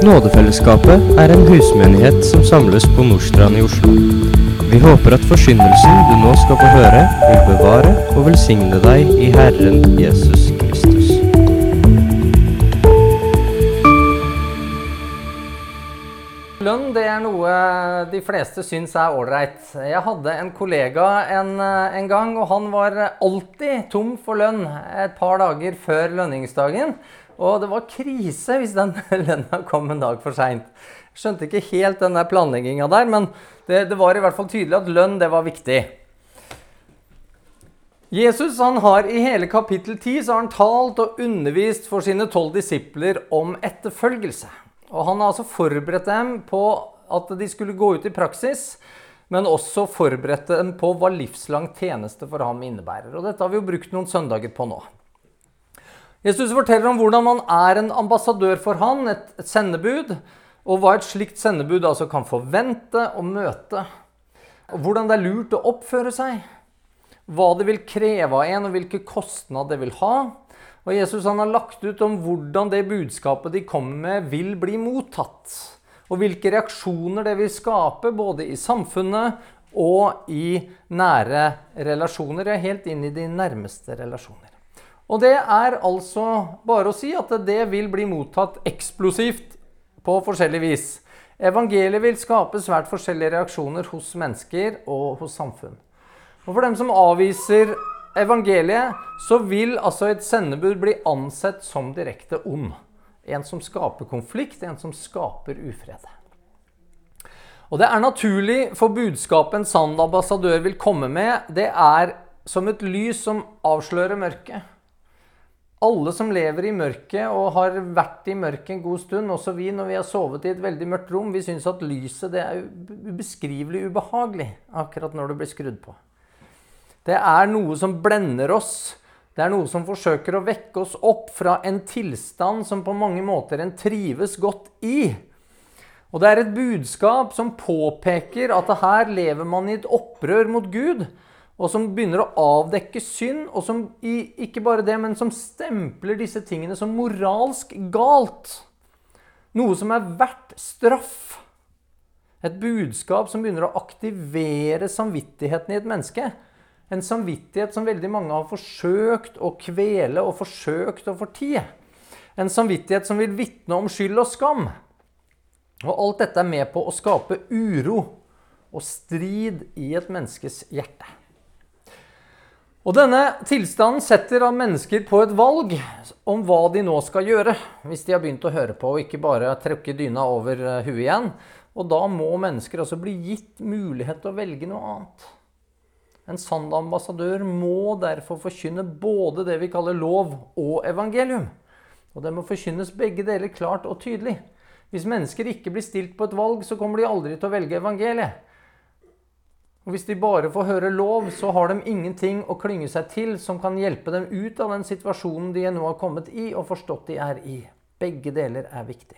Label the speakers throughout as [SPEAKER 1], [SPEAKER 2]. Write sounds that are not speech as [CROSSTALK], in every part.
[SPEAKER 1] Nådefellesskapet er en husmenighet som samles på Nordstrand i Oslo. Vi håper at forsyndelsen du nå skal få høre, vil bevare og velsigne deg i Herren Jesus Kristus.
[SPEAKER 2] Lønn det er noe de fleste syns er ålreit. Jeg hadde en kollega en, en, gang, og han var alltid tom for lønn et par dager før lønningsdagen. Og det var krise hvis den [LAUGHS] lønna kom en dag for seint. Skjønte ikke helt den der planlegginga der, men det, det, var i hvert fall tydelig at lønn det var viktig. Jesus han har i hele kapittel 10 så har han talt og undervist for sine tolv disipler om etterfølgelse. Og han har altså forberedt dem på at de skulle gå ut i praksis, men også forberedt dem på hva livslang tjeneste for ham innebærer. Og dette har vi jo brukt noen søndager på nå. Jesus forteller om hvordan man er en ambassadør for han, et, et sendebud, og hva et slikt sendebud altså kan forvente og møte. Og hvordan det er lurt å oppføre seg. Hva det vil kreve av en, og hvilke kostnader det vil ha. Og Jesus han har lagt ut om hvordan det budskapet de kommer med, vil bli mottatt. Og hvilke reaksjoner det vil skape både i samfunnet og i nære relasjoner. Ja, helt inn i de nærmeste relasjoner. Og det er altså bare å si at det vil bli mottatt eksplosivt på forskjellig vis. Evangeliet vil skape svært forskjellige reaksjoner hos mennesker og hos samfunn. Og for dem som avviser evangeliet, så vil altså et sendebud bli ansett som direkte ond. En som skaper konflikt, en som skaper ufred. Og Det er naturlig for budskapet en sann ambassadør vil komme med, det er som et lys som avslører mørket. Alle som lever i mørket og har vært i mørket en god stund, også vi når vi har sovet i et veldig mørkt rom, vi syns at lyset det er ubeskrivelig ubehagelig akkurat når det blir skrudd på. Det er noe som blender oss. Det er noe som forsøker å vekke oss opp fra en tilstand som på mange måter en trives godt i. Og det er et budskap som påpeker at her lever man i et opprør mot Gud, og som begynner å avdekke synd, og som ikke bare det, men som stempler disse tingene som moralsk galt. Noe som er verdt straff. Et budskap som begynner å aktivere samvittigheten i et menneske. En samvittighet som veldig mange har forsøkt å kvele og forsøkt å fortie. En samvittighet som vil vitne om skyld og skam. Og alt dette er med på å skape uro og strid i et menneskes hjerte. Og denne tilstanden setter av mennesker på et valg om hva de nå skal gjøre, hvis de har begynt å høre på og ikke bare trekke dyna over eh, huet igjen. Og da må mennesker altså bli gitt mulighet til å velge noe annet. En sann ambassadør må derfor forkynne både det vi kaller lov og evangelium. Og det må forkynnes begge deler klart og tydelig. Hvis mennesker ikke blir stilt på et valg, så kommer de aldri til å velge evangeliet. Og Hvis de bare får høre lov, så har de ingenting å klynge seg til som kan hjelpe dem ut av den situasjonen de nå har kommet i og forstått de er i. Begge deler er viktig.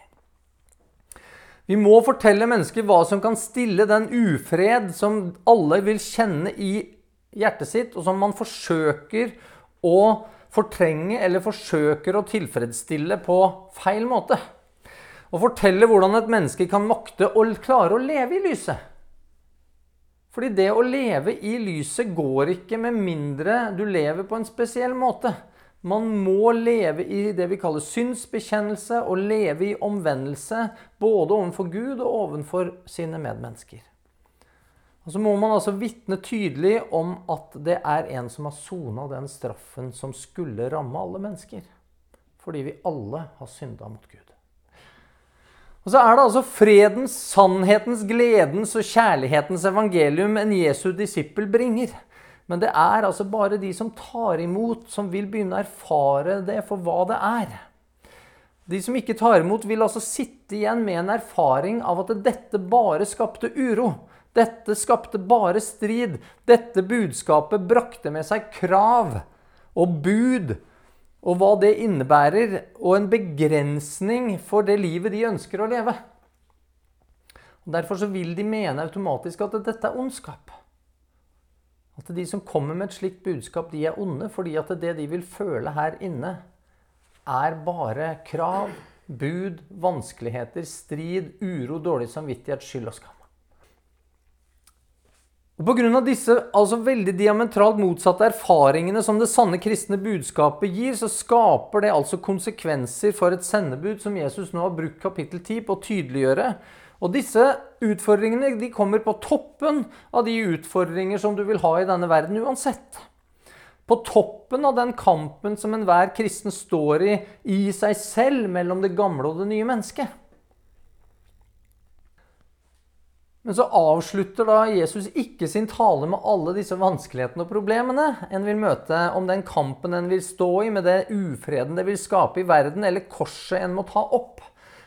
[SPEAKER 2] Vi må fortelle mennesker hva som kan stille den ufred som alle vil kjenne i hjertet sitt, og som man forsøker å fortrenge eller forsøker å tilfredsstille på feil måte. Og fortelle hvordan et menneske kan makte å klare å leve i lyset. Fordi det å leve i lyset går ikke med mindre du lever på en spesiell måte. Man må leve i det vi kaller synsbekjennelse, og leve i omvendelse både overfor Gud og overfor sine medmennesker. Og så må man altså vitne tydelig om at det er en som har sona den straffen som skulle ramme alle mennesker. Fordi vi alle har synda mot Gud. Og så er det altså fredens, sannhetens, gledens og kjærlighetens evangelium en Jesu disippel bringer. Men det er altså bare de som tar imot, som vil begynne å erfare det for hva det er. De som ikke tar imot, vil altså sitte igjen med en erfaring av at dette bare skapte uro. Dette skapte bare strid. Dette budskapet brakte med seg krav og bud og hva det innebærer, og en begrensning for det livet de ønsker å leve. Og Derfor så vil de mene automatisk at dette er ondskap. At de som kommer med et slikt budskap, de er onde fordi at det de vil føle her inne, er bare krav bud, vanskeligheter, strid, uro, dårlig samvittighet, skyld og skam. Og Pga. disse altså veldig diametralt motsatte erfaringene som det sanne kristne budskapet gir, så skaper det altså konsekvenser for et sendebud som Jesus nå har brukt kapittel 10 på å tydeliggjøre. Og disse utfordringene de kommer på toppen av de utfordringer som du vil ha i denne verden uansett. På toppen av den kampen som enhver kristen står i i seg selv mellom det gamle og det nye mennesket. Men så avslutter da Jesus ikke sin tale med alle disse vanskelighetene og problemene en vil møte, om den kampen en vil stå i, med det ufreden det vil skape i verden, eller korset en må ta opp.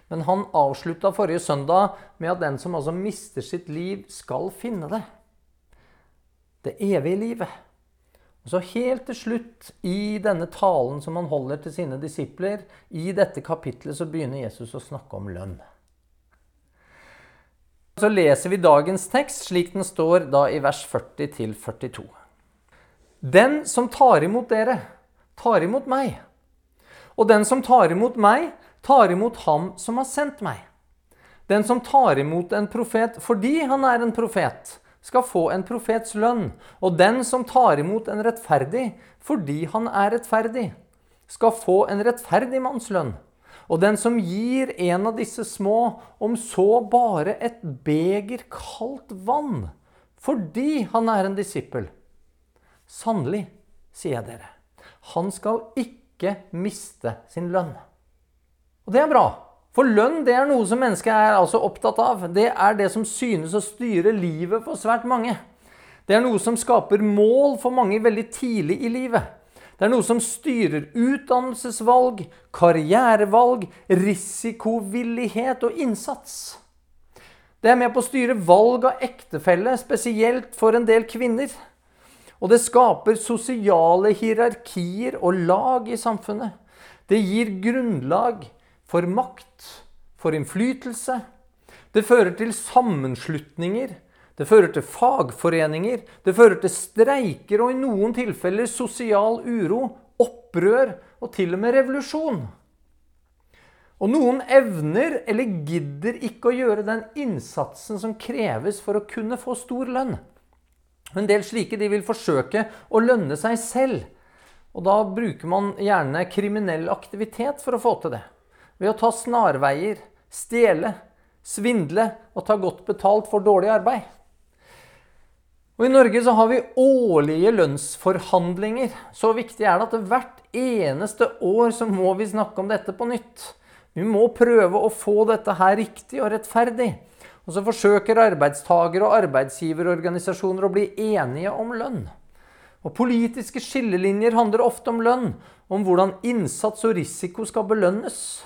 [SPEAKER 2] Men han avslutta forrige søndag med at den som altså mister sitt liv, skal finne det. Det evige livet. Og så helt til slutt, i denne talen som han holder til sine disipler, i dette kapitlet så begynner Jesus å snakke om lønn. Så leser vi dagens tekst slik den står da i vers 40 til 42. Den som tar imot dere, tar imot meg. Og den som tar imot meg, tar imot ham som har sendt meg. Den som tar imot en profet fordi han er en profet, skal få en profets lønn. Og den som tar imot en rettferdig fordi han er rettferdig, skal få en rettferdig manns lønn. Og den som gir en av disse små, om så bare et beger kaldt vann, fordi han er en disippel Sannelig, sier jeg dere, han skal ikke miste sin lønn. Og det er bra. For lønn det er noe som mennesket er altså opptatt av. Det er det som synes å styre livet for svært mange. Det er noe som skaper mål for mange veldig tidlig i livet. Det er noe som styrer utdannelsesvalg, karrierevalg, risikovillighet og innsats. Det er med på å styre valg av ektefelle, spesielt for en del kvinner. Og det skaper sosiale hierarkier og lag i samfunnet. Det gir grunnlag for makt, for innflytelse. Det fører til sammenslutninger det fører til fagforeninger, det fører til streiker og i noen tilfeller sosial uro, opprør og til og med revolusjon. Og noen evner eller gidder ikke å gjøre den innsatsen som kreves for å kunne få stor lønn. En del slike de vil forsøke å lønne seg selv. Og da bruker man gjerne kriminell aktivitet for å få til det. Ved å ta snarveier, stjele, svindle og ta godt betalt for dårlig arbeid. Og I Norge så har vi årlige lønnsforhandlinger. Så viktig er det at hvert eneste år så må vi snakke om dette på nytt. Vi må prøve å få dette her riktig og rettferdig. Og så forsøker arbeidstager- og arbeidsgiverorganisasjoner å bli enige om lønn. Og Politiske skillelinjer handler ofte om lønn, om hvordan innsats og risiko skal belønnes.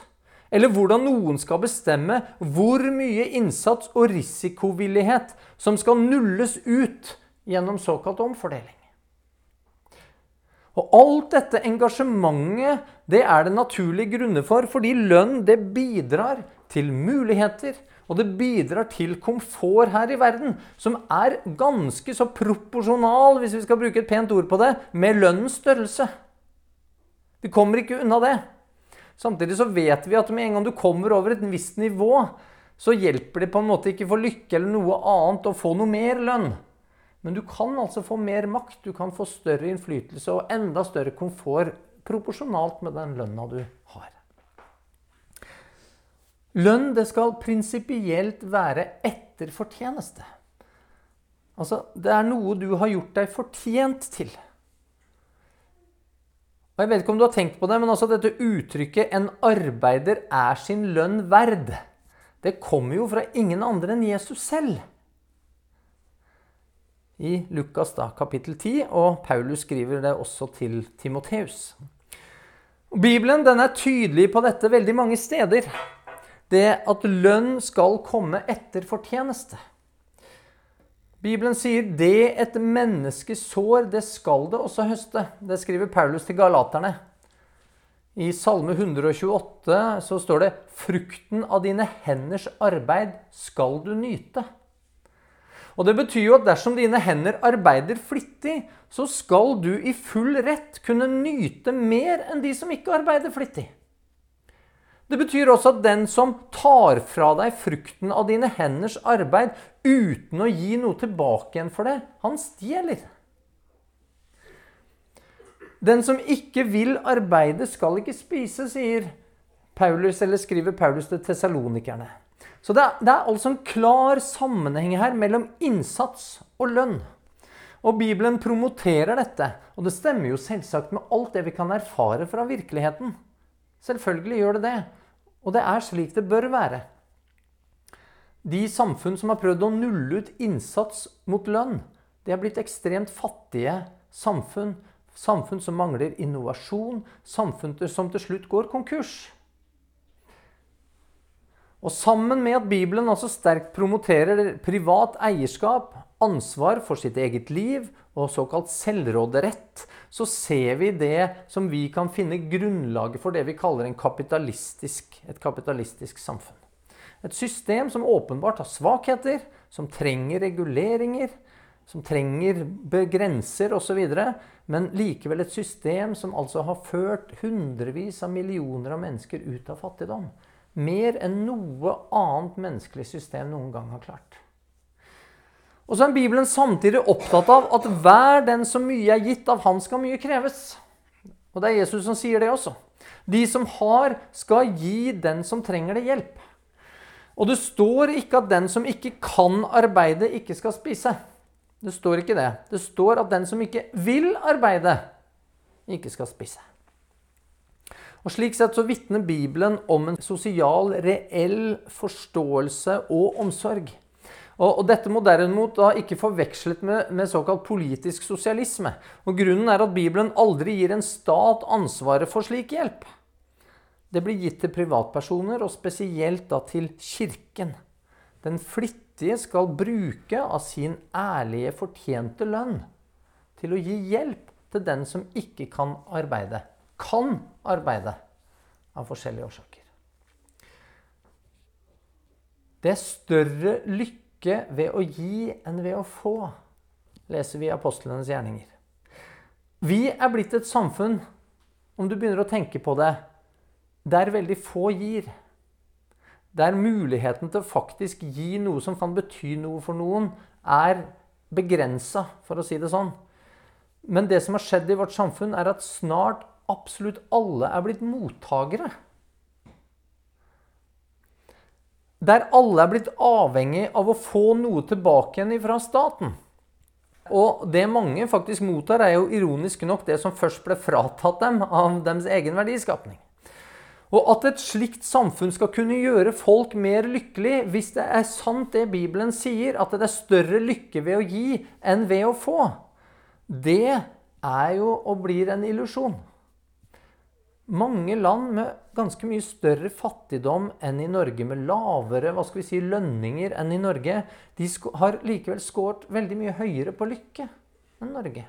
[SPEAKER 2] Eller hvordan noen skal bestemme hvor mye innsats og risikovillighet som skal nulles ut gjennom såkalt omfordeling. Og alt dette engasjementet det er det naturlige grunner for, fordi lønn det bidrar til muligheter. Og det bidrar til komfort her i verden, som er ganske så proporsjonal, hvis vi skal bruke et pent ord på det, med lønnens størrelse. Vi kommer ikke unna det. Samtidig så vet vi at med en gang du kommer over et visst nivå, så hjelper det på en måte ikke for lykke eller noe annet å få noe mer lønn. Men du kan altså få mer makt, du kan få større innflytelse og enda større komfort proporsjonalt med den lønna du har. Lønn det skal prinsipielt være etter fortjeneste. Altså, det er noe du har gjort deg fortjent til. Og jeg vet ikke om du har tenkt på det, men altså dette uttrykket 'en arbeider er sin lønn verd', det kommer jo fra ingen andre enn Jesus selv. I Lukas da, kapittel 10, og Paulus skriver det også til Timoteus. Bibelen den er tydelig på dette veldig mange steder. Det at lønn skal komme etter fortjeneste. Bibelen sier 'det et menneske sår, det skal det også høste'. Det skriver Paulus til galaterne. I Salme 128 så står det 'frukten av dine henders arbeid skal du nyte'. Og Det betyr jo at dersom dine hender arbeider flittig, så skal du i full rett kunne nyte mer enn de som ikke arbeider flittig. Det betyr også at den som tar fra deg frukten av dine henders arbeid uten å gi noe tilbake igjen for det, han stjeler. Den som ikke vil arbeide, skal ikke spise, sier Paulus, eller skriver Paulus til tesalonikerne. Så det er, det er altså en klar sammenheng her mellom innsats og lønn. Og Bibelen promoterer dette. Og det stemmer jo selvsagt med alt det vi kan erfare fra virkeligheten. Selvfølgelig gjør det det. Og det er slik det bør være. De samfunn som har prøvd å nulle ut innsats mot lønn, de er blitt ekstremt fattige samfunn. Samfunn som mangler innovasjon, samfunn som til slutt går konkurs. Og sammen med at Bibelen altså sterkt promoterer privat eierskap, ansvar for sitt eget liv og såkalt selvråderett, så ser vi det som vi kan finne grunnlaget for det vi kaller kapitalistisk, et kapitalistisk samfunn. Et system som åpenbart har svakheter, som trenger reguleringer, som trenger grenser osv., men likevel et system som altså har ført hundrevis av millioner av mennesker ut av fattigdom. Mer enn noe annet menneskelig system noen gang har klart. Og så er Bibelen samtidig opptatt av at hver den som mye er gitt av han, skal mye kreves. Og det er Jesus som sier det også. De som har, skal gi den som trenger det, hjelp. Og det står ikke at den som ikke kan arbeide, ikke skal spise. Det står ikke det. Det står at den som ikke vil arbeide, ikke skal spise. Og Slik sett så vitner Bibelen om en sosial, reell forståelse og omsorg. Og, Dette må derimot da ikke forvekslet med, med, såkalt politisk sosialisme. Og Grunnen er at Bibelen aldri gir en stat ansvaret for slik hjelp. Det blir gitt til privatpersoner, og spesielt da til Kirken. Den flittige skal bruke av sin ærlige, fortjente lønn til å gi hjelp til den som ikke kan arbeide kan arbeide av forskjellige årsaker. Det er større lykke ved å gi enn ved å få, leser vi i apostlenes gjerninger. Vi er blitt et samfunn, om du begynner å tenke på det, der veldig få gir. Der muligheten til å faktisk gi noe som kan bety noe for noen, er begrensa, for å si det sånn. Men det som har skjedd i vårt samfunn, er at snart absolutt alle er blitt mottagere. Der alle er blitt avhengig av å få noe tilbake igjen fra staten. Og det mange faktisk mottar, er jo ironisk nok det som først ble fratatt dem av deres egen verdiskapning. Og at et slikt samfunn skal kunne gjøre folk mer lykkelig, hvis det er sant det Bibelen sier, at det er større lykke ved å gi enn ved å få, det er jo og blir en illusjon. Mange land med ganske mye større fattigdom enn i Norge, med lavere hva skal vi si, lønninger enn i Norge, de har likevel skåret veldig mye høyere på lykke enn Norge.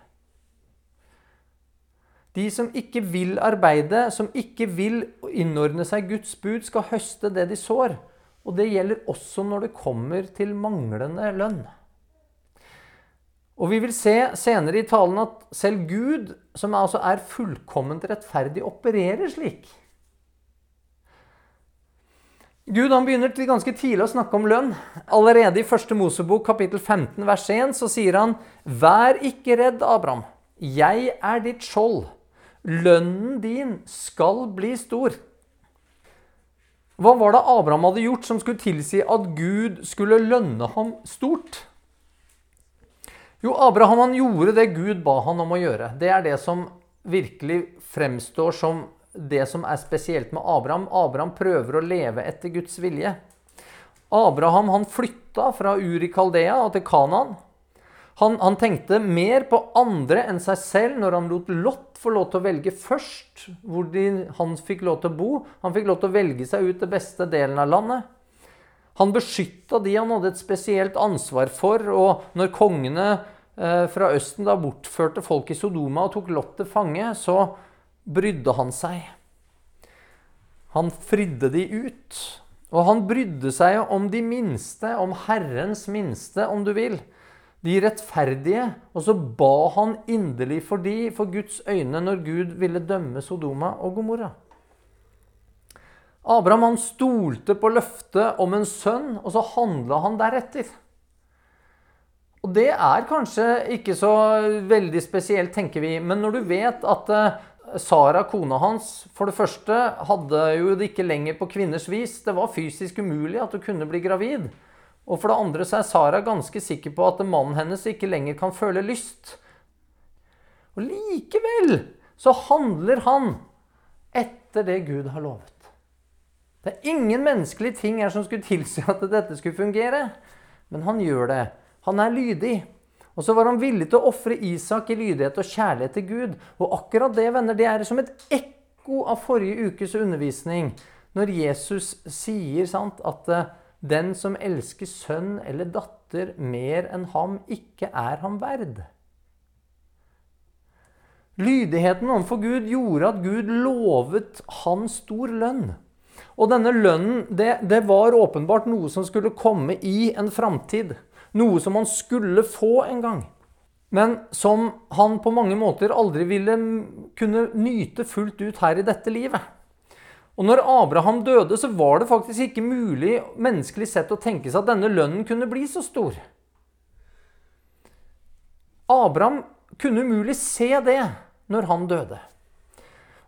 [SPEAKER 2] De som ikke vil arbeide, som ikke vil innordne seg Guds bud, skal høste det de sår. Og det gjelder også når det kommer til manglende lønn. Og vi vil se senere i talen at selv Gud, som altså er fullkomment rettferdig, opererer slik. Gud han begynner til ganske tidlig å snakke om lønn. Allerede i 1. Mosebok kapittel 15 vers 1 så sier han Vær ikke redd, Abraham. Jeg er ditt skjold. Lønnen din skal bli stor. Hva var det Abraham hadde gjort som skulle tilsi at Gud skulle lønne ham stort? Jo, Abraham han gjorde det Gud ba han om å gjøre. Det er det som virkelig fremstår som det som er spesielt med Abraham. Abraham prøver å leve etter Guds vilje. Abraham han flytta fra Uri Kaldea og til Kanaan. Han, han, tenkte mer på andre enn seg selv når han lot Lot få lov til å velge først hvor de, han fikk lov til å bo. Han fikk lov til å velge seg ut den beste delen av landet. Han beskytta de han hadde et spesielt ansvar for. Og når kongene eh, fra Østen da bortførte folk i Sodoma og tok Lot til fange, så brydde han seg. Han fridde de ut. Og han brydde seg om de minste, om Herrens minste, om du vil. De rettferdige. Og så ba han inderlig for de, for Guds øyne, når Gud ville dømme Sodoma og Gomorra. Abraham han stolte på løftet om en sønn, og så handla han deretter. Og det er kanskje ikke så veldig spesielt, tenker vi. Men når du vet at eh, Sara, kona hans, for det første hadde jo det ikke lenger på kvinners vis. Det var fysisk umulig at hun kunne bli gravid. Og for det andre så er Sara ganske sikker på at mannen hennes ikke lenger kan føle lyst. Og likevel så handler han etter det Gud har lovet. Det er ingen menneskelige ting her som skulle tilsi at dette skulle fungere. Men han gjør det. Han er lydig. Og så var han villig til å ofre Isak i lydighet og kjærlighet til Gud. Og akkurat det venner, det er som et ekko av forrige ukes undervisning. Når Jesus sier sant, at eh, den som elsker sønn eller datter mer enn ham, ikke er ham verd. Lydigheten overfor Gud gjorde at Gud lovet han stor lønn. Og denne lønnen, det, det var åpenbart noe som skulle komme i en framtid. Noe som han skulle få en gang. Men som han på mange måter aldri ville kunne nyte fullt ut her i dette livet. Og når Abraham døde, så var det faktisk ikke mulig menneskelig sett å tenke seg at denne lønnen kunne bli så stor. Abraham kunne umulig se det når han døde.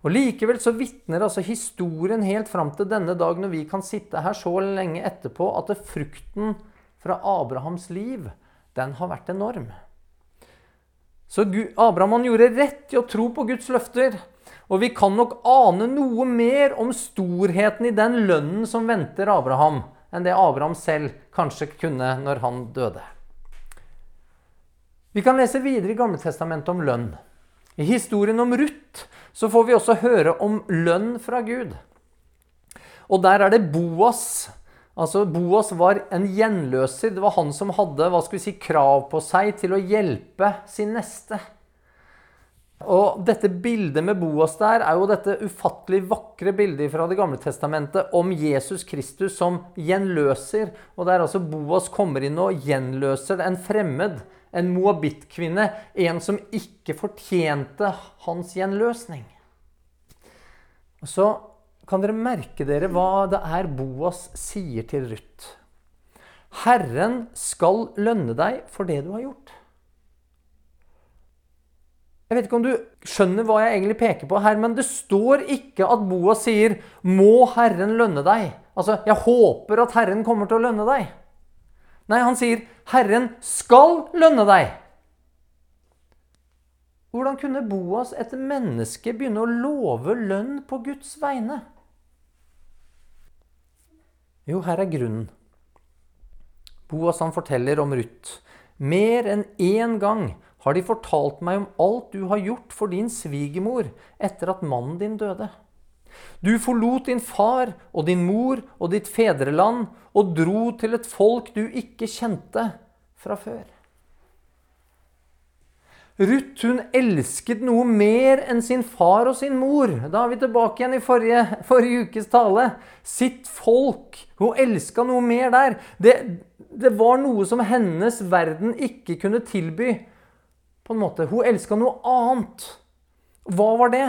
[SPEAKER 2] Og Likevel så vitner altså historien helt fram til denne dag, når vi kan sitte her så lenge etterpå, at frukten fra Abrahams liv, den har vært enorm. Så Abraham han gjorde rett i å tro på Guds løfter. Og vi kan nok ane noe mer om storheten i den lønnen som venter Abraham, enn det Abraham selv kanskje kunne når han døde. Vi kan lese videre i Gamletestamentet om lønn. I historien om Ruth så får vi også høre om lønn fra Gud. Og der er det Boas. Altså Boas var en gjenløser. Det var han som hadde hva skal vi si, krav på seg til å hjelpe sin neste. Og dette bildet med Boas der er jo dette ufattelig vakre bildet fra Det gamle testamentet om Jesus Kristus som gjenløser. Og der altså Boas kommer inn og gjenløser en fremmed en moabittkvinne, en som ikke fortjente hans gjenløsning. Og Så kan dere merke dere hva det er Boas sier til Ruth. Herren skal lønne deg for det du har gjort. Jeg vet ikke om du skjønner hva jeg egentlig peker på her, men det står ikke at Boas sier 'Må Herren lønne deg'. Altså, jeg håper at Herren kommer til å lønne deg. Nei, han sier 'Herren skal lønne deg'. Hvordan kunne Boas, et menneske, begynne å love lønn på Guds vegne? Jo, her er grunnen. Boas han forteller om Ruth. Mer enn én gang har de fortalt meg om alt du har gjort for din svigermor etter at mannen din døde. Du forlot din far og din mor og ditt fedreland og dro til et folk du ikke kjente fra før. Ruth hun elsket noe mer enn sin far og sin mor. Da er vi tilbake igjen i forrige, forrige ukes tale. Sitt folk. Hun elska noe mer der. Det, det, var noe som hennes verden ikke kunne tilby. på en måte. Hun elska noe annet. Hva var det?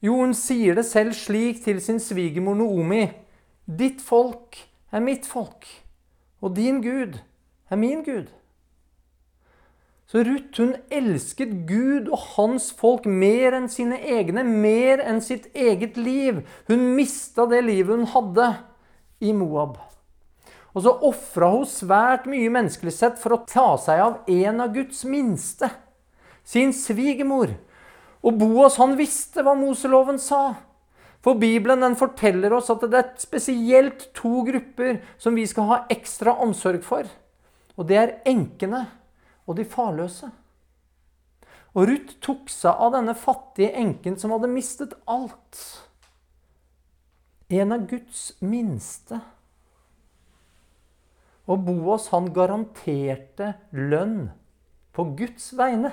[SPEAKER 2] Jo, hun sier det selv slik til sin svigermor Noomi. Ditt folk er mitt folk, og din Gud er min Gud. Så Ruth hun elsket Gud og hans folk mer enn sine egne, mer enn sitt eget liv. Hun mista det livet hun hadde i Moab. Og så ofra hun svært mye menneskelig sett for å ta seg av en av Guds minste, sin svigermor. Og Boas han visste hva Moseloven sa. For Bibelen den forteller oss at det er spesielt to grupper som vi skal ha ekstra omsorg for. Og det er enkene og de farløse. Og Ruth tok seg av denne fattige enken som hadde mistet alt. En av Guds minste. Og Boas han garanterte lønn på Guds vegne.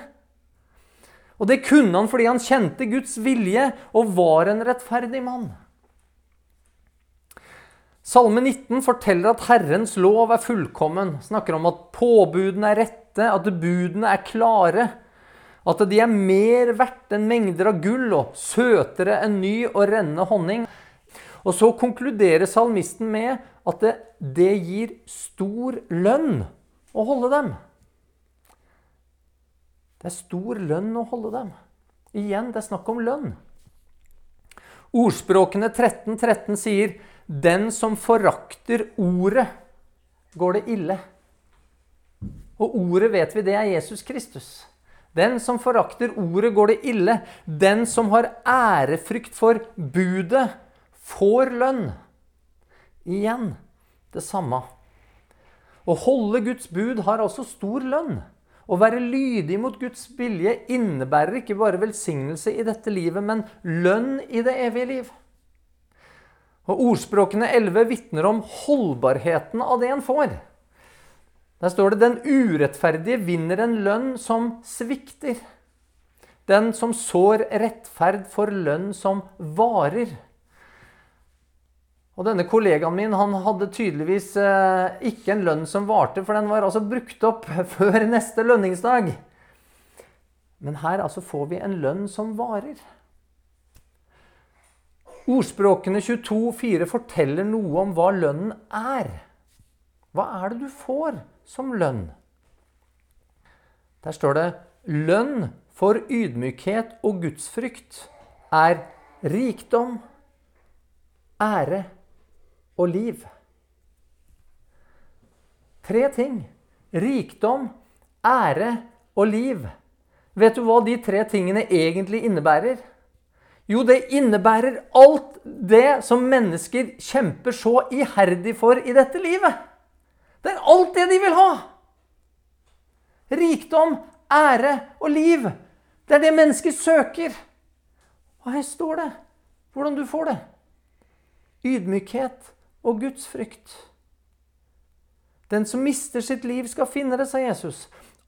[SPEAKER 2] Og det kunne han fordi han kjente Guds vilje og var en rettferdig mann. Salme 19 forteller at Herrens lov er fullkommen. Snakker om at påbudene er rette, at budene er klare. At de er mer verdt enn mengder av gull og søtere enn ny og rennende honning. Og så konkluderer salmisten med at det, det gir stor lønn å holde dem. Det er stor lønn å holde dem. Igjen, det er snakk om lønn. Ordspråkene 13.13 13 sier 'Den som forakter ordet, går det ille'. Og ordet vet vi, det er Jesus Kristus. Den som forakter ordet, går det ille. Den som har ærefrykt for budet, får lønn. Igjen det samme. Å holde Guds bud har altså stor lønn. Å være lydig mot Guds vilje innebærer ikke bare velsignelse i dette livet, men lønn i det evige liv. Og Ordspråkene 11 vitner om holdbarheten av det en får. Der står det 'Den urettferdige vinner en lønn som svikter'. Den som sår rettferd, får lønn som varer. Og denne kollegaen min han hadde tydeligvis eh, ikke en lønn som varte, for den var altså brukt opp [LAUGHS] før neste lønningsdag. Men her altså får vi en lønn som varer. Ordspråkene 22,4 forteller noe om hva lønnen er. Hva er det du får som lønn? Der står det lønn for ydmykhet og gudsfrykt er rikdom, ære og liv. Tre ting. Rikdom, ære og liv. Vet du hva de tre tingene egentlig innebærer? Jo, det innebærer alt det som mennesker kjemper så iherdig for i dette livet. Det er alt det de vil ha. Rikdom, ære og liv. Det er det mennesker søker. Og her står det hvordan du får det. Ydmykhet, og Guds frykt. Den som mister sitt liv, skal finne det, sa Jesus.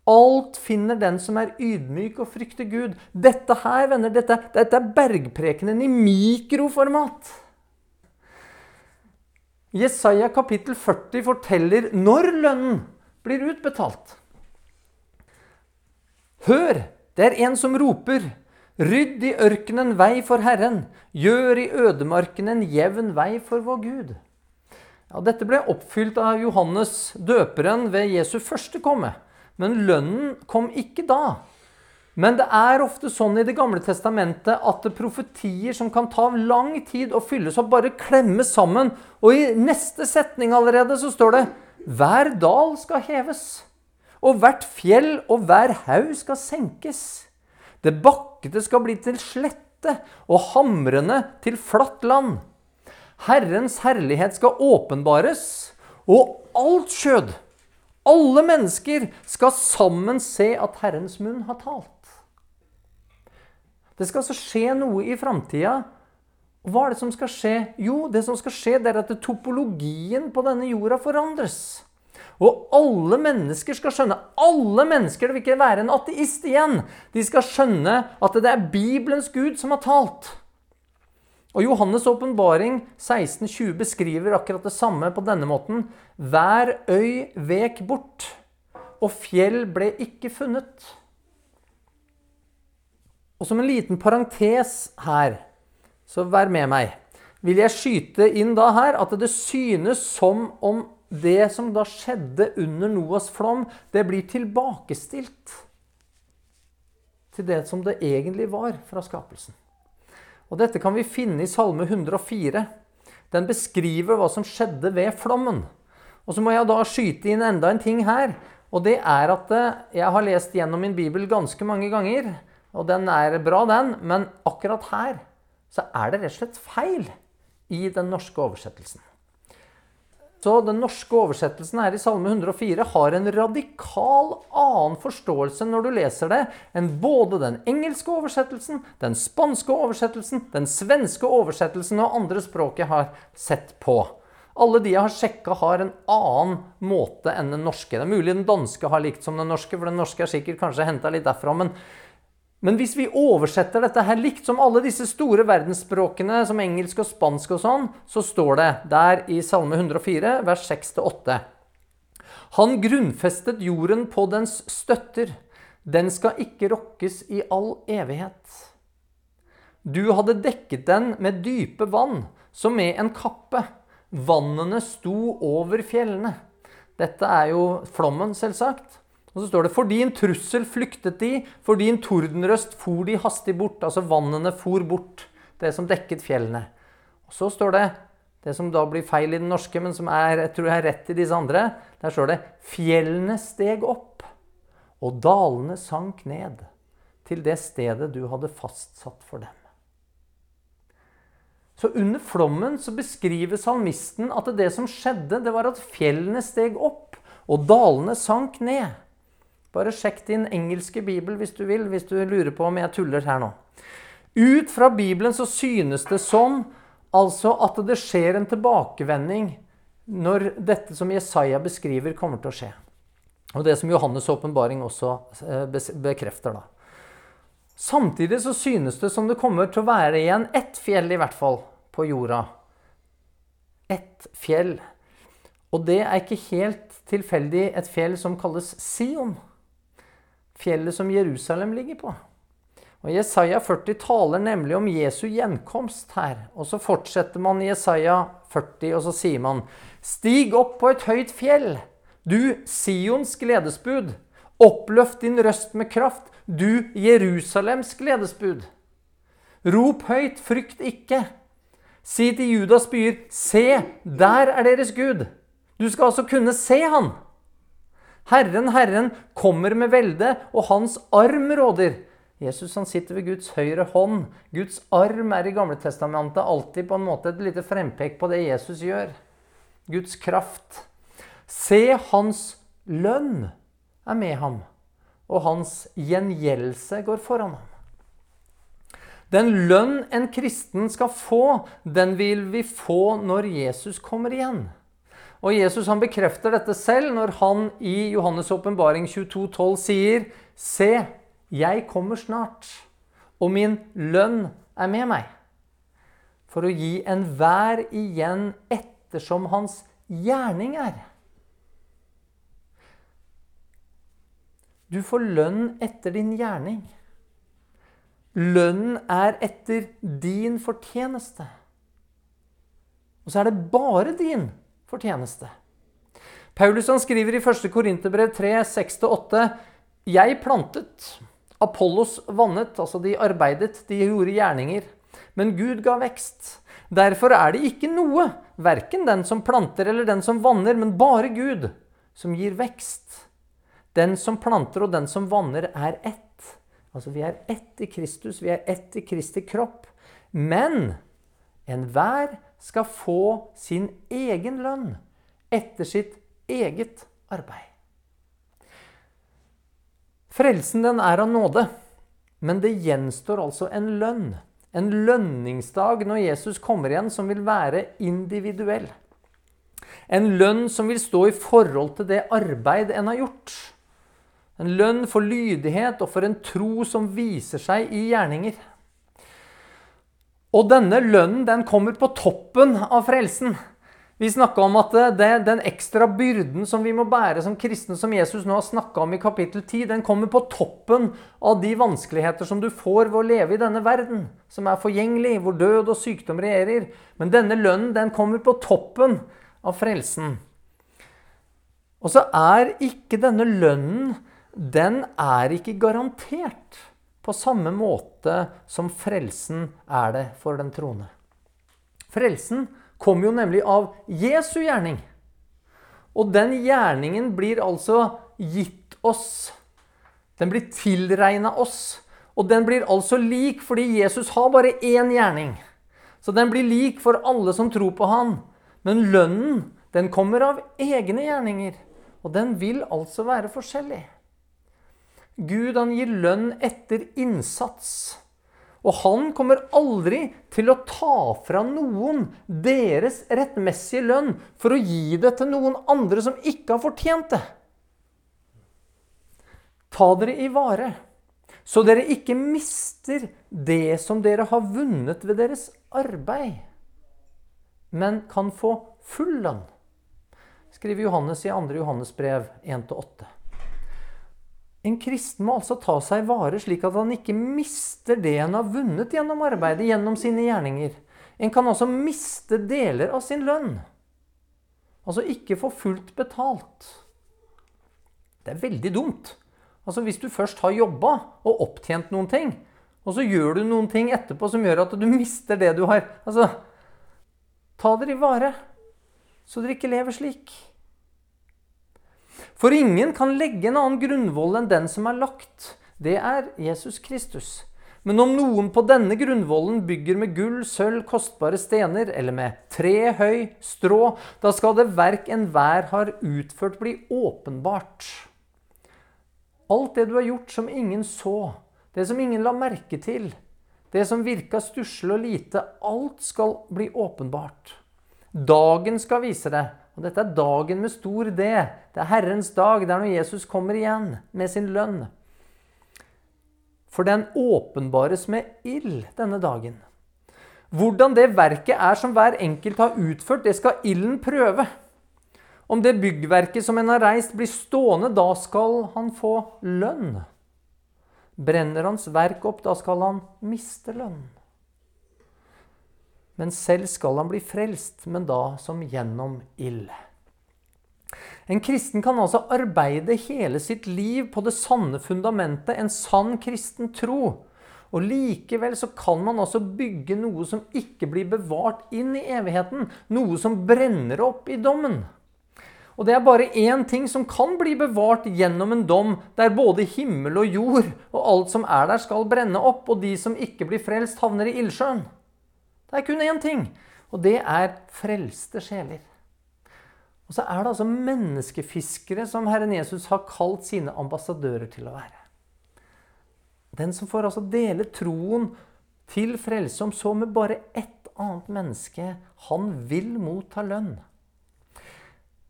[SPEAKER 2] Alt finner den som er ydmyk og frykter Gud. Dette her, venner, dette, dette er bergprekenen i mikroformat. Jesaja kapittel 40 forteller når lønnen blir utbetalt. Hør, det er en som roper. Rydd i ørkenen vei for Herren. Gjør i ødemarken en jevn vei for vår Gud. Ja, dette ble oppfylt av Johannes døperen ved Jesu første komme. Men lønnen kom ikke da. Men det er ofte sånn i Det gamle testamentet at det profetier som kan ta lang tid å fylles opp, bare klemmes sammen. Og i neste setning allerede så står det hver dal skal heves. Og hvert fjell og hver haug skal senkes. Det bakkete skal bli til slette, og hamrende til flatt land. Herrens herlighet skal åpenbares, og alt skjød, alle mennesker, skal sammen se at Herrens munn har talt. Det skal altså skje noe i framtida. Hva er det som skal skje? Jo, det som skal skje, det er at topologien på denne jorda forandres. Og alle mennesker skal skjønne Alle mennesker, det vil ikke være en ateist igjen. De skal skjønne at det er Bibelens Gud som har talt. Og Johannes' åpenbaring 1620 beskriver akkurat det samme på denne måten. Hver øy vek bort, og fjell ble ikke funnet. Og som en liten parentes her, så vær med meg, vil jeg skyte inn da her at det synes som om det som da skjedde under Noas flom, det blir tilbakestilt til det som det egentlig var fra skapelsen. Og Dette kan vi finne i Salme 104. Den beskriver hva som skjedde ved flommen. Og Så må jeg da skyte inn enda en ting her. Og det er at eh, jeg har lest gjennom min bibel ganske mange ganger. Og den er bra, den. Men akkurat her så er det rett og slett feil i den norske oversettelsen. Så den norske oversettelsen her i Salme 104 har en radikal annen forståelse når du leser det, enn både den engelske oversettelsen, den spanske oversettelsen, den svenske oversettelsen og andre språk jeg har sett på. Alle de jeg har sjekka, har en annen måte enn den norske. Det er mulig den danske har likt som den norske, for den norske er sikkert kanskje henta litt derfra. men men hvis vi oversetter dette her likt som alle disse store verdensspråkene, som engelsk og spansk og sånn, så står det der i Salme 104, vers 6-8. Han grunnfestet jorden på dens støtter. Den skal ikke rokkes i all evighet. Du hadde dekket den med dype vann. som med en kappe. Vannene sto over fjellene. Dette er jo flommen, selvsagt. Og så står det For din trussel flyktet de, for din tordenrøst for de hastig bort. Altså vannene for bort, det som dekket fjellene. Og så står det det som da blir feil i den norske, men som er, jeg tror jeg er rett i disse andre. Der står det Fjellene steg opp, og dalene sank ned til det stedet du hadde fastsatt for dem. Så under flommen så beskriver salmisten at det som skjedde, det var at fjellene steg opp, og dalene sank ned. Bare sjekk din engelske bibel hvis du vil, hvis du lurer på om jeg tuller her nå. Ut fra Bibelen så synes det som altså at det skjer en tilbakevending når dette som Jesaja beskriver, kommer til å skje. Og det som Johannes' åpenbaring også eh, bekrefter. da. Samtidig så synes det som det kommer til å være igjen ett fjell, i hvert fall, på jorda. Ett fjell. Og det er ikke helt tilfeldig et fjell som kalles Sion. Fjellet som Jerusalem ligger på. Og Jesaja 40 taler nemlig om Jesu gjenkomst her. Og så fortsetter man i Jesaja 40, og så sier man Stig opp på et høyt fjell, du Sions gledesbud. Oppløft din røst med kraft, du Jerusalems gledesbud. Rop høyt, frykt ikke. Si til Judas byer, se, der er deres Gud. Du skal altså kunne se han. Herren, Herren kommer med velde, og hans arm råder. Jesus han sitter ved Guds høyre hånd. Guds arm er i Gamle Testamentet alltid på en måte et lite frempek på det Jesus gjør. Guds kraft. Se, hans lønn er med ham, og hans gjengjeldelse går foran ham. Den lønn en kristen skal få, den vil vi få når Jesus kommer igjen. Og Jesus han bekrefter dette selv når han i Johannes' åpenbaring 22,12 sier Se, jeg kommer snart, og min lønn er med meg, for å gi enhver igjen ettersom hans gjerning er. Du får lønn etter din gjerning. Lønnen er etter din fortjeneste. Og så er det bare din fortjeneste. Paulus han skriver i 1. Korinterbrev 3, 6-8.: Jeg plantet, Apollos vannet, altså de arbeidet, de gjorde gjerninger. Men Gud ga vekst. Derfor er det ikke noe, verken den som planter eller den som vanner, men bare Gud, som gir vekst. Den som planter og den som vanner, er ett. Altså, vi er ett i Kristus, vi er ett i Kristi kropp. Men enhver skal få sin egen lønn etter sitt eget arbeid. Frelsen den er av nåde, men det gjenstår altså en lønn. En lønningsdag når Jesus kommer igjen, som vil være individuell. En lønn som vil stå i forhold til det arbeid en har gjort. En lønn for lydighet og for en tro som viser seg i gjerninger. Og denne lønnen den kommer på toppen av frelsen. Vi snakka om at det, den ekstra byrden som vi må bære som kristne, som Jesus nå har snakka om i kapittel 10, den kommer på toppen av de vanskeligheter som du får ved å leve i denne verden, som er forgjengelig, hvor død og sykdom regjerer. Men denne lønnen den kommer på toppen av frelsen. Og så er ikke denne lønnen den er ikke garantert på samme måte som frelsen er det for den troende. Frelsen kom jo nemlig av Jesu gjerning. Og den gjerningen blir altså gitt oss. Den blir tilregna oss. Og den blir altså lik fordi Jesus har bare én gjerning. Så den blir lik for alle som tror på han. Men lønnen, den kommer av egne gjerninger. Og den vil altså være forskjellig. Gud han gir lønn etter innsats. Og han kommer aldri til å ta fra noen deres rettmessige lønn for å gi det til noen andre som ikke har fortjent det. Ta dere i vare, så dere ikke mister det som dere har vunnet ved deres arbeid, men kan få full lønn, skriver Johannes i 2. Johannes brev 1-8. En kristen må altså ta seg vare slik at han ikke mister det han har vunnet gjennom arbeidet, gjennom sine gjerninger. En kan altså miste deler av sin lønn. Altså ikke få fullt betalt. Det er veldig dumt. Altså Hvis du først har jobba og opptjent noen ting, og så gjør du noen ting etterpå som gjør at du mister det du har Altså, ta dere i vare, så dere ikke lever slik. For ingen kan legge en annen grunnvoll enn den som er lagt. Det er Jesus Kristus. Men om noen på denne grunnvollen bygger med gull, sølv, kostbare stener, eller med tre, høy, strå, da skal det verk enhver har utført, bli åpenbart. Alt det du har gjort som ingen så, det som ingen la merke til, det som virka stusslig og lite, alt skal bli åpenbart. Dagen skal vise det. Og dette er dagen med stor D. Det er Herrens dag. Det er når Jesus kommer igjen med sin lønn. For den åpenbares med ild denne dagen. Hvordan det verket er som hver enkelt har utført, det skal ilden prøve. Om det byggverket som en har reist, blir stående, da skal han få lønn. Brenner hans verk opp, da skal han miste lønn. Men selv skal han bli frelst, men da som gjennom ild. En kristen kan altså arbeide hele sitt liv på det sanne fundamentet, en sann kristen tro. Og Likevel så kan man altså bygge noe som ikke blir bevart inn i evigheten. Noe som brenner opp i dommen. Og det er bare én ting som kan bli bevart gjennom en dom der både himmel og jord og alt som er der, skal brenne opp, og de som ikke blir frelst, havner i ildsjøen. Det er kun én ting, og det er frelste sjeler. Og så er det altså menneskefiskere som Herren Jesus har kalt sine ambassadører til å være. Den som får altså dele troen til frelse, om så med bare ett annet menneske, han vil motta lønn.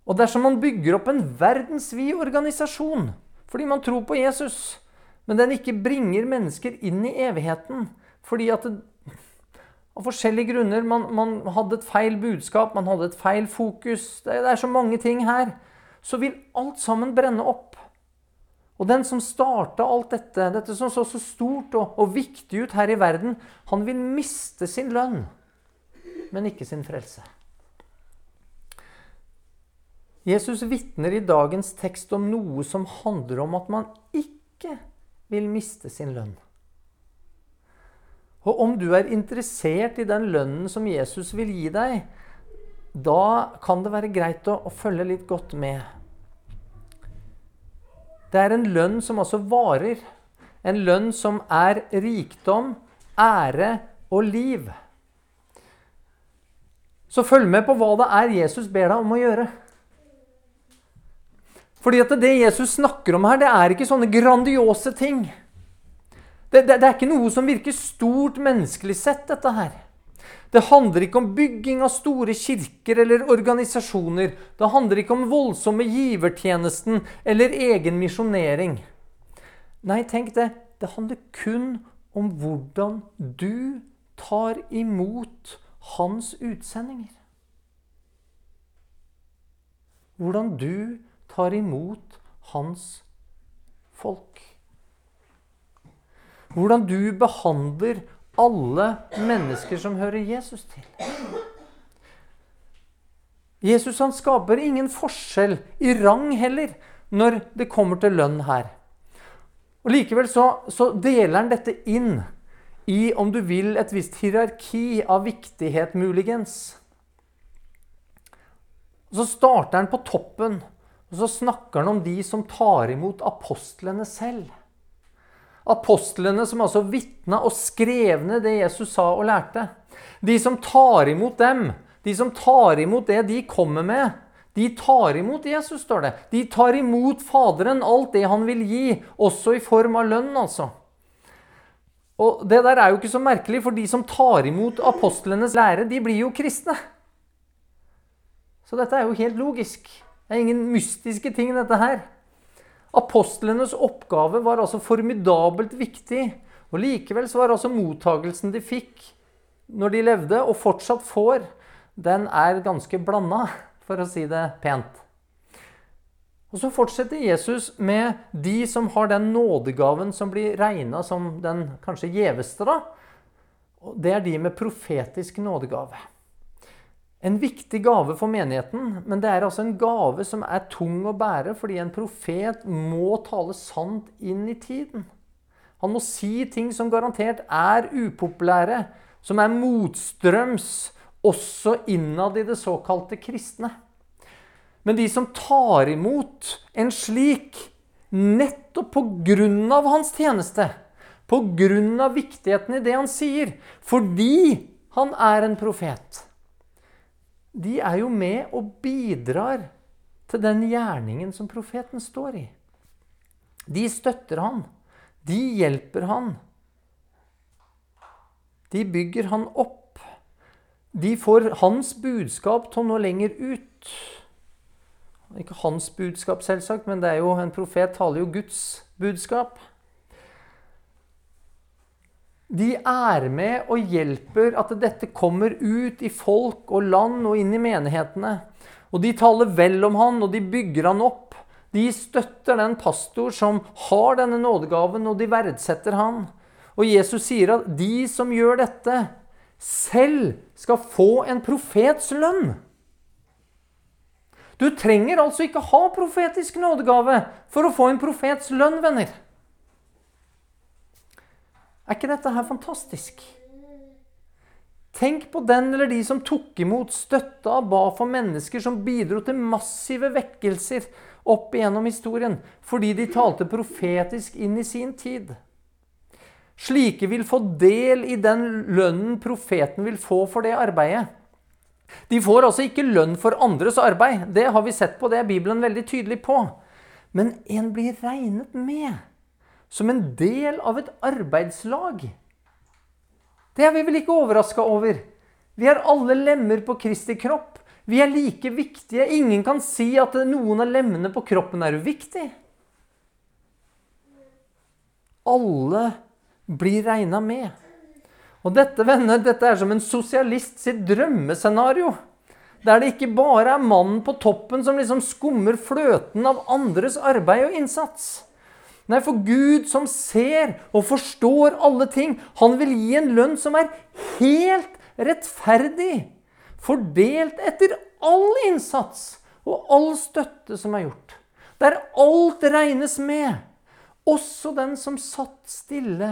[SPEAKER 2] Og dersom man bygger opp en verdensvid organisasjon fordi man tror på Jesus, men den ikke bringer mennesker inn i evigheten fordi at av forskjellige grunner. Man, man, hadde et feil budskap, man hadde et feil fokus. Det, det er så mange ting her. Så vil alt sammen brenne opp. Og den som starta alt dette, dette som så så stort og, og viktig ut her i verden, han vil miste sin lønn, men ikke sin frelse. Jesus vitner i dagens tekst om noe som handler om at man ikke vil miste sin lønn. Og om du er interessert i den lønnen som Jesus vil gi deg, da kan det være greit å, å følge litt godt med. Det er en lønn som altså varer. En lønn som er rikdom, ære og liv. Så følg med på hva det er Jesus ber deg om å gjøre. Fordi at det Jesus snakker om her, det er ikke sånne grandiose ting. Det, det, det, er ikke noe som virker stort menneskelig sett, dette her. Det handler ikke om bygging av store kirker eller organisasjoner. Det handler ikke om voldsomme givertjenesten eller egen misjonering. Nei, tenk det. Det handler kun om hvordan du tar imot hans utsendinger. Hvordan du tar imot hans folk. Hvordan du behandler alle mennesker som hører Jesus til. Jesus han skaper ingen forskjell i rang heller når det kommer til lønn her. Og Likevel så, så deler han dette inn i, om du vil, et visst hierarki av viktighet, muligens. Og Så starter han på toppen, og så snakker han om de som tar imot apostlene selv. Apostlene som altså vitna og skrev ned det Jesus sa og lærte. De som tar imot dem, de som tar imot det de kommer med, de tar imot Jesus, står det. De tar imot Faderen, alt det han vil gi, også i form av lønn, altså. Og Det der er jo ikke så merkelig, for de som tar imot apostlenes lære, de blir jo kristne. Så dette er jo helt logisk. Det er ingen mystiske ting, dette her. Apostlenes oppgave var altså formidabelt viktig. Og likevel så var altså mottagelsen de fikk når de levde, og fortsatt får, den er ganske blanda, for å si det pent. Og så fortsetter Jesus med de som har den nådegaven som blir regna som den kanskje gjeveste. da. Det er de med profetisk nådegave. En viktig gave for menigheten, men det er altså en gave som er tung å bære, fordi en profet må tale sant inn i tiden. Han må si ting som garantert er upopulære, som er motstrøms, også innad i det såkalte kristne. Men de som tar imot en slik nettopp på grunn av hans tjeneste, på grunn av viktigheten i det han sier, fordi han er en profet, de er jo med og bidrar til den gjerningen som profeten står i. De støtter han. De hjelper han. De bygger han opp. De får hans budskap til å nå lenger ut. Ikke hans budskap, selvsagt, men det er jo, en profet taler jo Guds budskap. De er med og hjelper at dette kommer ut i folk og land og inn i menighetene. Og de taler vel om han, og de bygger han opp. De støtter den pastor som har denne nådegaven, og de verdsetter han. Og Jesus sier at de som gjør dette, selv skal få en profets lønn. Du trenger altså ikke ha profetisk nådegave for å få en profets lønn, venner. Er ikke dette her fantastisk? Tenk på den eller de som tok imot, støtta og ba for mennesker som bidro til massive vekkelser opp igjennom historien, fordi de talte profetisk inn i sin tid. Slike vil få del i den lønnen profeten vil få for det arbeidet. De får altså ikke lønn for andres arbeid. Det har vi sett på, det er Bibelen veldig tydelig på. Men en blir regnet med som en del av et arbeidslag. Det er vi vel ikke overraska over. Vi er alle lemmer på Kristi kropp. Vi er like viktige. Ingen kan si at noen av lemmene på kroppen er uviktig. Alle blir regna med. Og dette venner, dette er som en sosialist sitt drømmescenario. Der det ikke bare er mannen på toppen som liksom skummer fløten av andres arbeid og innsats. Nei, for Gud som ser og forstår alle ting, han vil gi en lønn som er helt rettferdig. Fordelt etter all innsats og all støtte som er gjort. Der alt regnes med. Også den som satt stille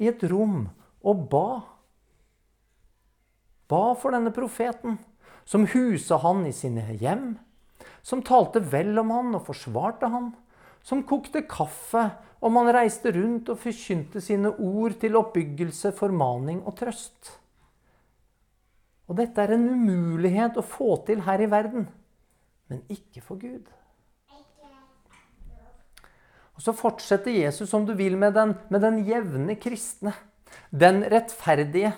[SPEAKER 2] i et rom og ba. Ba for denne profeten, som husa han i sine hjem. Som talte vel om han og forsvarte han som kokte kaffe og man reiste rundt og forkynte sine ord til oppbyggelse, formaning og trøst. Og dette er en umulighet å få til her i verden, men ikke for Gud. Og Så fortsetter Jesus som du vil med den, med den jevne kristne. Den rettferdige.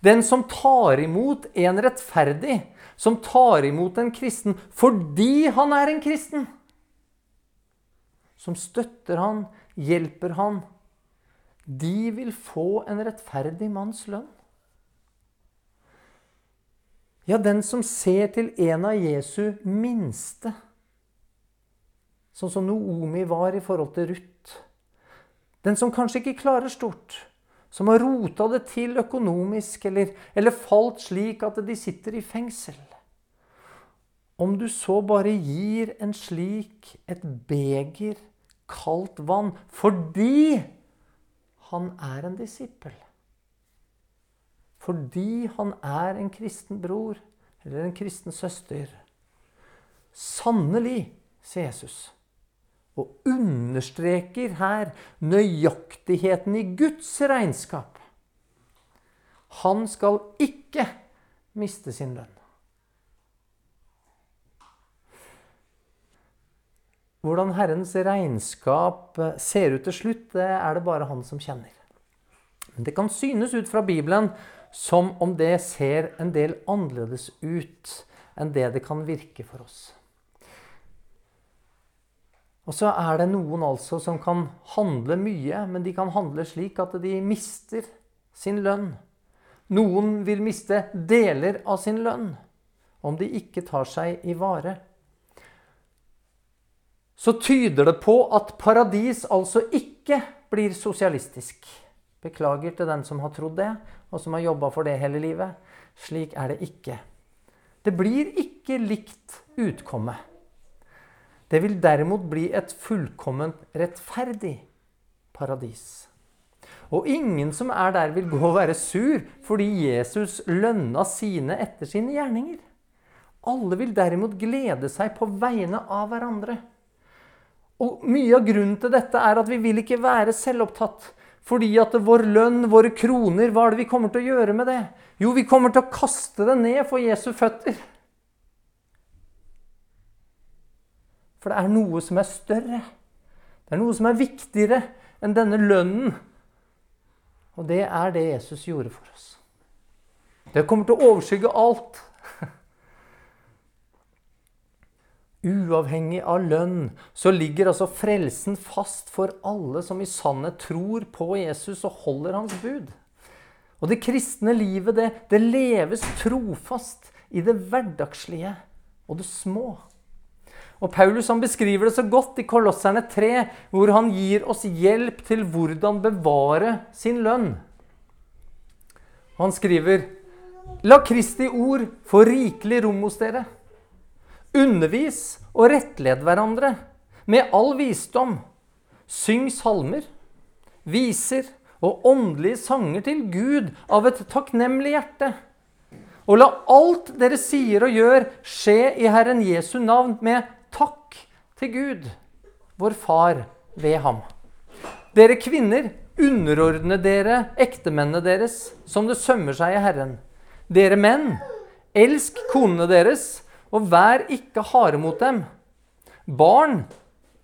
[SPEAKER 2] Den som tar imot en rettferdig, som tar imot en kristen fordi han er en kristen som støtter han, hjelper han, de vil få en rettferdig manns lønn. Ja, den som ser til en av Jesu minste, sånn som Noomi var i forhold til Ruth. Den som kanskje ikke klarer stort, som har rota det til økonomisk, eller, eller falt slik at de sitter i fengsel. Om du så bare gir en slik et beger kaldt vann fordi han er en disippel. Fordi han er en kristen bror eller en kristen søster. Sannelig, sier Jesus. Og understreker her nøyaktigheten i Guds regnskap. Han skal ikke miste sin lønn. Hvordan Herrens regnskap eh, ser ut til slutt, det er det bare han som kjenner. Men det kan synes ut fra Bibelen som om det ser en del annerledes ut enn det det kan virke for oss. Og så er det noen altså som kan handle mye, men de kan handle slik at de mister sin lønn. Noen vil miste deler av sin lønn om de ikke tar seg i vare så tyder det på at paradis altså ikke blir sosialistisk. Beklager til den som har trodd det, og som har jobba for det hele livet. Slik er det ikke. Det blir ikke likt utkomme. Det vil derimot bli et fullkomment rettferdig paradis. Og ingen som er der, vil gå og være sur fordi Jesus lønna sine etter sine gjerninger. Alle vil derimot glede seg på vegne av hverandre. Og Mye av grunnen til dette er at vi vil ikke være selvopptatt. Fordi at vår lønn, våre kroner, hva er det vi kommer til å gjøre med det? Jo, vi kommer til å kaste det ned for Jesu føtter. For det er noe som er større. Det er noe som er viktigere enn denne lønnen. Og det er det Jesus gjorde for oss. Det kommer til å overskygge alt. Uavhengig av lønn så ligger altså frelsen fast for alle som i sannhet tror på Jesus og holder hans bud. Og det kristne livet, det, det leves trofast i det hverdagslige og det små. Og Paulus han beskriver det så godt i Kolosserne 3, hvor han gir oss hjelp til hvordan bevare sin lønn. Han skriver La Kristi ord få rikelig rom hos dere. Undervis og rettled hverandre med all visdom. Syng salmer, viser og åndelige sanger til Gud av et takknemlig hjerte. Og la alt dere sier og gjør, skje i Herren Jesu navn med takk til Gud, vår Far, ved ham. Dere kvinner, underordne dere ektemennene deres, som det sømmer seg i Herren. Dere menn, elsk konene deres og vær ikke harde mot dem. Barn,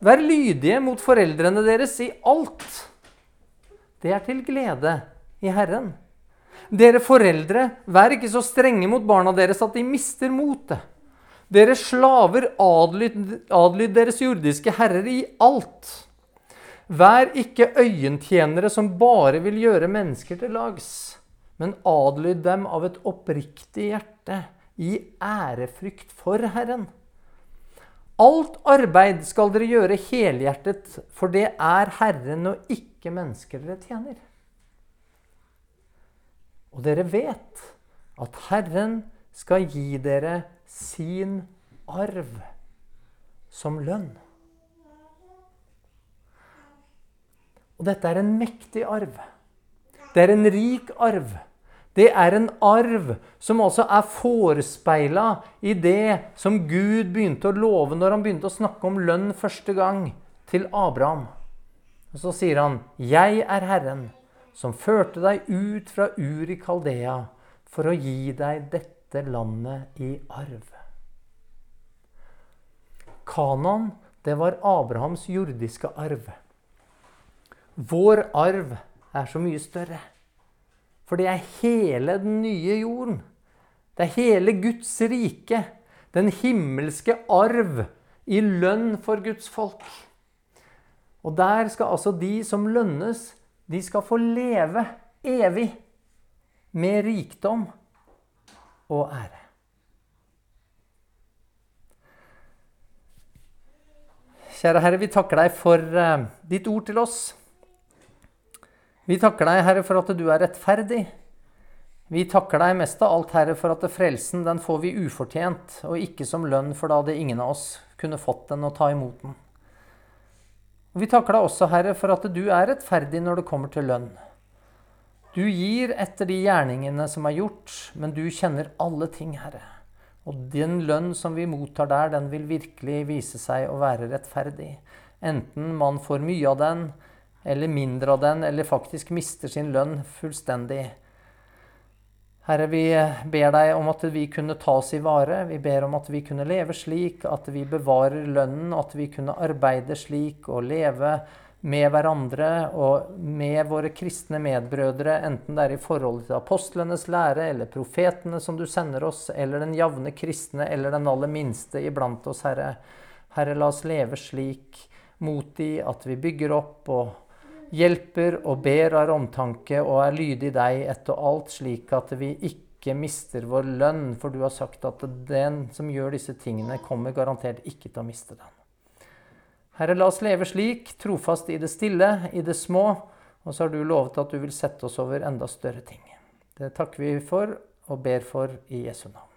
[SPEAKER 2] vær lydige mot foreldrene deres i alt. Det er til glede i Herren. Dere foreldre, vær ikke så strenge mot barna deres at de mister motet. Dere slaver, adlyd, adlyd deres jordiske herrer i alt. Vær ikke øyentjenere som bare vil gjøre mennesker til lags, men adlyd dem av et oppriktig hjerte i ærefrykt for Herren. Alt arbeid skal dere gjøre helhjertet, for det er Herren og ikke mennesker dere tjener. Og dere vet at Herren skal gi dere sin arv som lønn. Og dette er en mektig arv. Det er en rik arv. Det er en arv som altså er forespeila i det som Gud begynte å love når han begynte å snakke om lønn første gang til Abraham. Og Så sier han, 'Jeg er Herren, som førte deg ut fra Ur i Kaldea, for å gi deg dette landet i arv.' Kanan, det var Abrahams jordiske arv. Vår arv er så mye større. For det er hele den nye jorden. Det er hele Guds rike. Den himmelske arv i lønn for Guds folk. Og der skal altså de som lønnes, de skal få leve evig med rikdom og ære. Kjære Herre, vi takker deg for uh, ditt ord til oss. Vi takker deg, Herre, for at du er rettferdig. Vi takker deg mest av alt, Herre, for at frelsen den får vi ufortjent, og ikke som lønn, for da hadde ingen av oss kunne fått den og ta imot den. Vi takker deg også, Herre, for at du er rettferdig når det kommer til lønn. Du gir etter de gjerningene som er gjort, men du kjenner alle ting, Herre. Og den lønn som vi mottar der, den vil virkelig vise seg å være rettferdig. Enten man får mye av den, eller mindre av den, eller faktisk mister sin lønn fullstendig. Herre, vi ber deg om at vi kunne ta oss i vare. Vi ber om at vi kunne leve slik, at vi bevarer lønnen, at vi kunne arbeide slik og leve med hverandre og med våre kristne medbrødre, enten det er i forhold til apostlenes lære eller profetene som du sender oss, eller den jevne kristne eller den aller minste iblant oss, Herre. Herre, la oss leve slik mot de at vi bygger opp og hjelper og ber av omtanke og er lydig deg etter alt, slik at vi ikke mister vår lønn, for du har sagt at den som gjør disse tingene, kommer garantert ikke til å miste den. Herre, la oss leve slik, trofast i det stille, i det små, Og så har du lovet at du vil sette oss over enda større ting. Det takker vi for og ber for i Jesu navn.